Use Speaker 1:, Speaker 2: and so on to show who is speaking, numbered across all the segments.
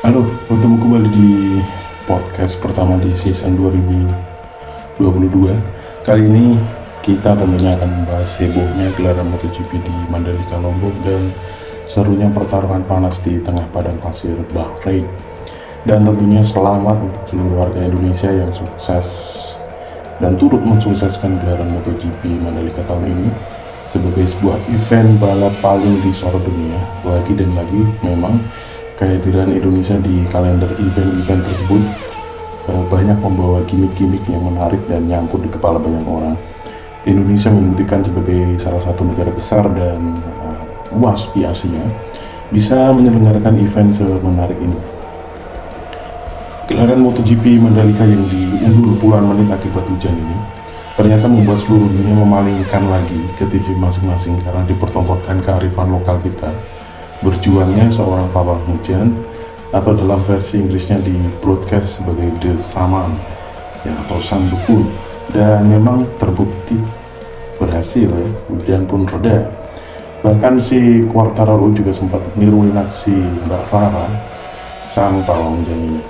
Speaker 1: Halo, bertemu kembali di podcast pertama di season 2022. Kali ini kita tentunya akan membahas hebohnya gelaran MotoGP di Mandalika Lombok dan serunya pertarungan panas di tengah padang pasir Bahrain. Dan tentunya selamat untuk seluruh warga Indonesia yang sukses dan turut mensukseskan gelaran MotoGP Mandalika tahun ini sebagai sebuah event balap paling disorot dunia lagi dan lagi memang kehadiran Indonesia di kalender event-event tersebut uh, banyak membawa gimmick-gimmick yang menarik dan nyangkut di kepala banyak orang. Indonesia membuktikan sebagai salah satu negara besar dan uh, luas di Asia bisa menyelenggarakan event semenarik ini. Gelaran MotoGP Mandalika yang diundur puluhan menit akibat hujan ini ternyata membuat seluruh dunia memalingkan lagi ke TV masing-masing karena dipertontonkan kearifan lokal kita berjuangnya seorang pawang hujan atau dalam versi Inggrisnya di broadcast sebagai The Saman ya, atau Sang Duku dan memang terbukti berhasil ya hujan pun reda bahkan si Quartararo juga sempat niruin aksi Mbak Rara sang pawang hujan ini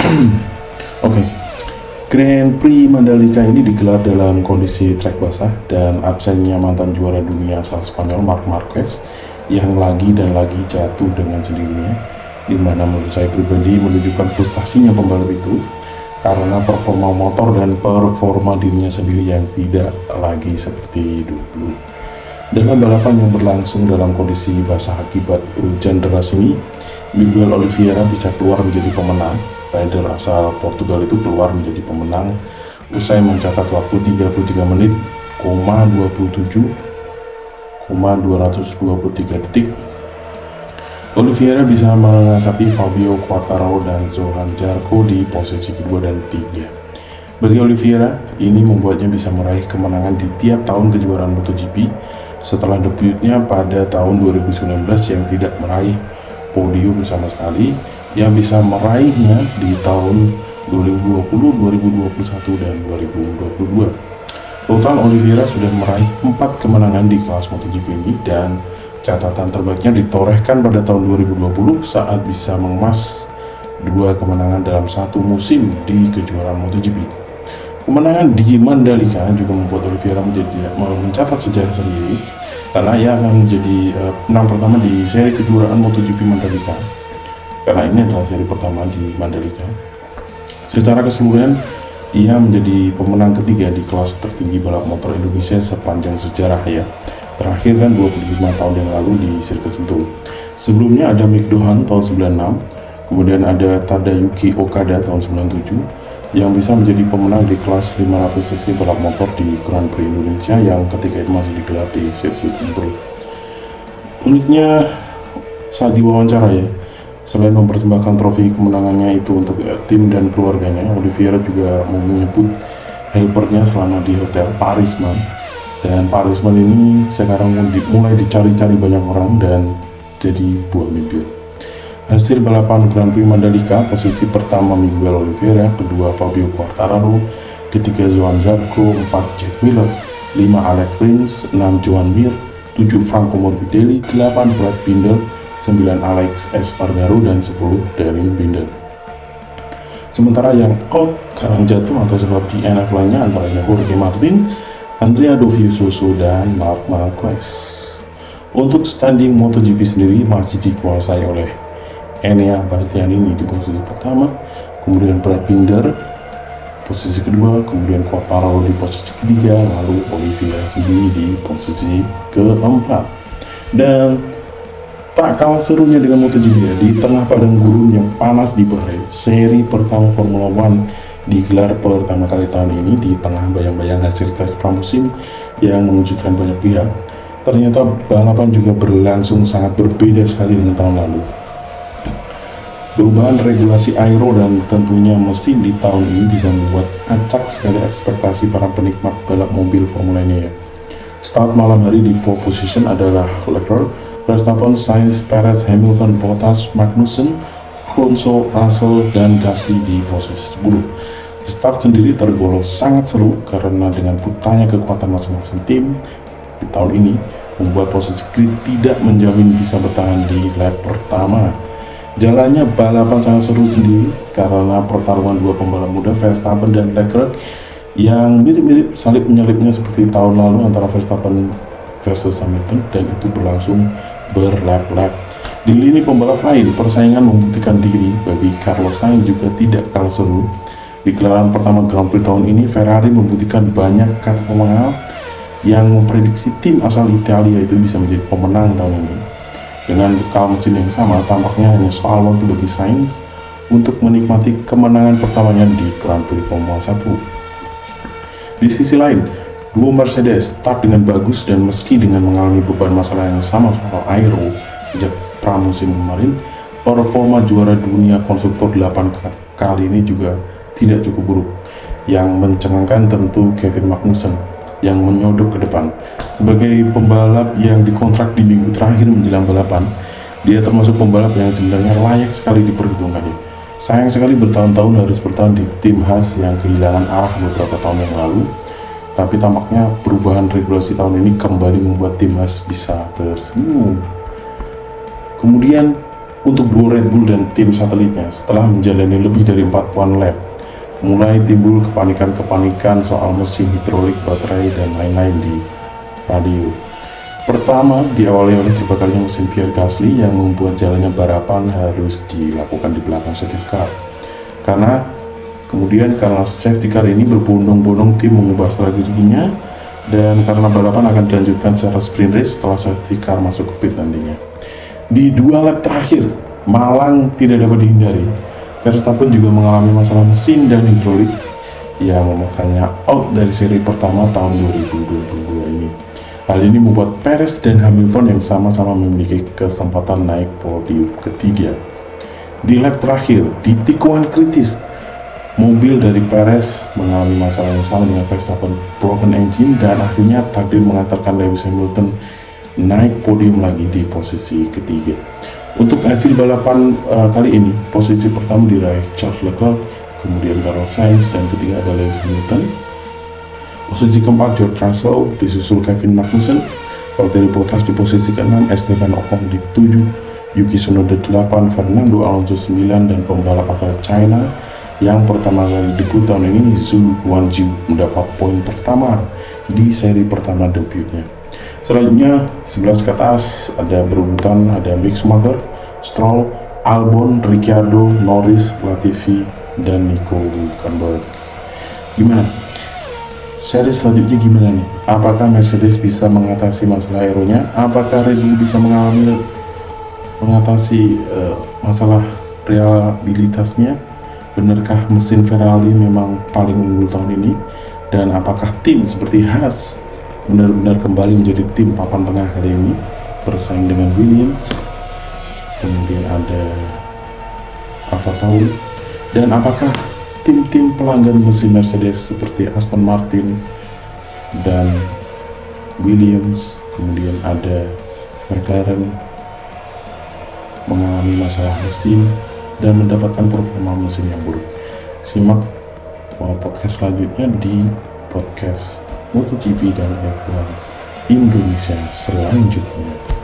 Speaker 1: oke okay. Grand Prix Mandalika ini digelar dalam kondisi trek basah dan absennya mantan juara dunia asal Spanyol Marc Marquez yang lagi dan lagi jatuh dengan sendirinya di mana menurut saya pribadi menunjukkan frustasinya pembalap itu karena performa motor dan performa dirinya sendiri yang tidak lagi seperti dulu. Dalam balapan yang berlangsung dalam kondisi basah akibat hujan deras ini, Miguel Oliveira bisa keluar menjadi pemenang. Rider asal Portugal itu keluar menjadi pemenang usai mencatat waktu 33 menit, 27 223 detik Oliveira bisa mengasapi Fabio Quartararo dan Zohan Zarco di posisi kedua dan tiga. Bagi Oliveira, ini membuatnya bisa meraih kemenangan di tiap tahun kejuaraan MotoGP setelah debutnya pada tahun 2019 yang tidak meraih podium sama sekali, yang bisa meraihnya di tahun 2020, 2021, dan 2022. Total Oliveira sudah meraih 4 kemenangan di kelas MotoGP ini dan catatan terbaiknya ditorehkan pada tahun 2020 saat bisa mengemas dua kemenangan dalam satu musim di kejuaraan MotoGP. Kemenangan di Mandalika juga membuat Oliveira menjadi mencatat sejarah sendiri karena ia akan menjadi uh, pertama di seri kejuaraan MotoGP Mandalika. Karena ini adalah seri pertama di Mandalika. Secara keseluruhan ia menjadi pemenang ketiga di kelas tertinggi balap motor Indonesia sepanjang sejarah ya. Terakhir kan 25 tahun yang lalu di sirkuit Sentul. Sebelumnya ada Mick Dohan tahun 96, kemudian ada Tadayuki Okada tahun 97 yang bisa menjadi pemenang di kelas 500 cc balap motor di Grand Prix Indonesia yang ketika itu masih digelar di sirkuit Sentul. Uniknya saat diwawancara ya, Selain mempersembahkan trofi kemenangannya itu untuk ya, tim dan keluarganya, Oliviera juga menyebut helpernya selama di hotel Parisman. Dan Parisman ini sekarang mulai dicari-cari banyak orang dan jadi buah mimpi. Hasil balapan Grand Prix Mandalika, posisi pertama Miguel Oliveira, kedua Fabio Quartararo, ketiga Johan Zarco, empat Jack Miller, lima Alex Rins, enam Johan Mir, tujuh Franco Morbidelli, delapan Brad Binder, 9 Alex Espargaro dan 10 Darren Binder. Sementara yang out karena jatuh atau sebab di NF lainnya antara Jorge Martin, Andrea Dovizioso dan Marc Marquez. Untuk standing MotoGP sendiri masih dikuasai oleh Enea Bastianini di posisi pertama, kemudian Brad Binder posisi kedua, kemudian Quartararo di posisi ketiga, lalu Oliveira sendiri di posisi keempat. Dan Tak kalah serunya dengan MotoGP ya, di tengah padang gurun yang panas di Bahrain, seri pertama Formula One digelar pertama kali tahun ini di tengah bayang-bayang hasil tes pramusim yang mengejutkan banyak pihak. Ternyata balapan juga berlangsung sangat berbeda sekali dengan tahun lalu. Perubahan regulasi aero dan tentunya mesin di tahun ini bisa membuat acak sekali ekspektasi para penikmat balap mobil Formula ini ya. Start malam hari di pole position adalah Leclerc Verstappen, Sainz, Perez, Hamilton, Bottas, Magnussen, Alonso, Russell, dan Gasly di posisi 10. Start sendiri tergolong sangat seru karena dengan putanya kekuatan masing-masing tim di tahun ini membuat posisi grid tidak menjamin bisa bertahan di lap pertama. Jalannya balapan sangat seru sendiri karena pertarungan dua pembalap muda Verstappen dan Leclerc yang mirip-mirip salib menyalipnya seperti tahun lalu antara Verstappen versus Hamilton dan itu berlangsung berlap-lap. Di lini pembalap lain, persaingan membuktikan diri bagi Carlos Sainz juga tidak kalah seru. Di gelaran pertama Grand Prix tahun ini, Ferrari membuktikan banyak kata pemenang yang memprediksi tim asal Italia itu bisa menjadi pemenang tahun ini. Dengan bekal mesin yang sama, tampaknya hanya soal waktu bagi Sainz untuk menikmati kemenangan pertamanya di Grand Prix Formula 1. Di sisi lain, dua Mercedes start dengan bagus dan meski dengan mengalami beban masalah yang sama soal aero sejak pramusim kemarin, performa juara dunia konstruktor 8 kali ini juga tidak cukup buruk. Yang mencengangkan tentu Kevin Magnussen yang menyodok ke depan. Sebagai pembalap yang dikontrak di minggu terakhir menjelang balapan, dia termasuk pembalap yang sebenarnya layak sekali diperhitungkannya. Sayang sekali bertahun-tahun harus bertahan di tim khas yang kehilangan arah beberapa tahun yang lalu, tapi tampaknya perubahan regulasi tahun ini kembali membuat tim khas bisa tersenyum. Kemudian untuk dua Red Bull dan tim satelitnya setelah menjalani lebih dari 41 lap mulai timbul kepanikan-kepanikan soal mesin hidrolik, baterai, dan lain-lain di radio. Pertama, diawali oleh terbakarnya mesin Pierre Gasly yang membuat jalannya balapan harus dilakukan di belakang safety car. Karena kemudian karena safety car ini berbondong-bondong tim mengubah strateginya dan karena balapan akan dilanjutkan secara sprint race setelah safety car masuk ke pit nantinya. Di dua lap terakhir, Malang tidak dapat dihindari Verstappen juga mengalami masalah mesin dan hidrolik yang memakannya out dari seri pertama tahun 2022 ini. Hal ini membuat Perez dan Hamilton yang sama-sama memiliki kesempatan naik podium ketiga. Di lap terakhir, di tikungan kritis, mobil dari Perez mengalami masalah yang sama dengan Verstappen broken engine dan akhirnya takdir mengantarkan Lewis Hamilton naik podium lagi di posisi ketiga. Untuk hasil balapan uh, kali ini, posisi pertama diraih Charles Leclerc, kemudian Carlos Sainz, dan ketiga adalah Lewis Hamilton. Posisi keempat George Russell, disusul Kevin Magnussen, Valtteri Bottas di posisi ke-6, Esteban Ocon di 7, Yuki Tsunoda 8, Fernando Alonso 9, dan pembalap asal China yang pertama kali debut tahun ini Zhu Guanju mendapat poin pertama di seri pertama debutnya. Selanjutnya 11 ke atas ada berurutan ada Mick Schumacher, Stroll, Albon, Ricciardo, Norris, Latifi, dan Nico Hülkenberg. Gimana? Seri selanjutnya gimana nih? Apakah Mercedes bisa mengatasi masalah aeronya? Apakah Red Bull bisa mengalami mengatasi uh, masalah reliabilitasnya? Benarkah mesin Ferrari memang paling unggul tahun ini? Dan apakah tim seperti Haas benar-benar kembali menjadi tim papan tengah kali ini? Bersaing dengan Williams kemudian ada Alfa Tauri. Dan apakah tim-tim pelanggan mesin Mercedes seperti Aston Martin dan Williams kemudian ada McLaren mengalami masalah mesin dan mendapatkan performa mesin yang buruk simak podcast selanjutnya di podcast MotoGP dan F1 Indonesia selanjutnya.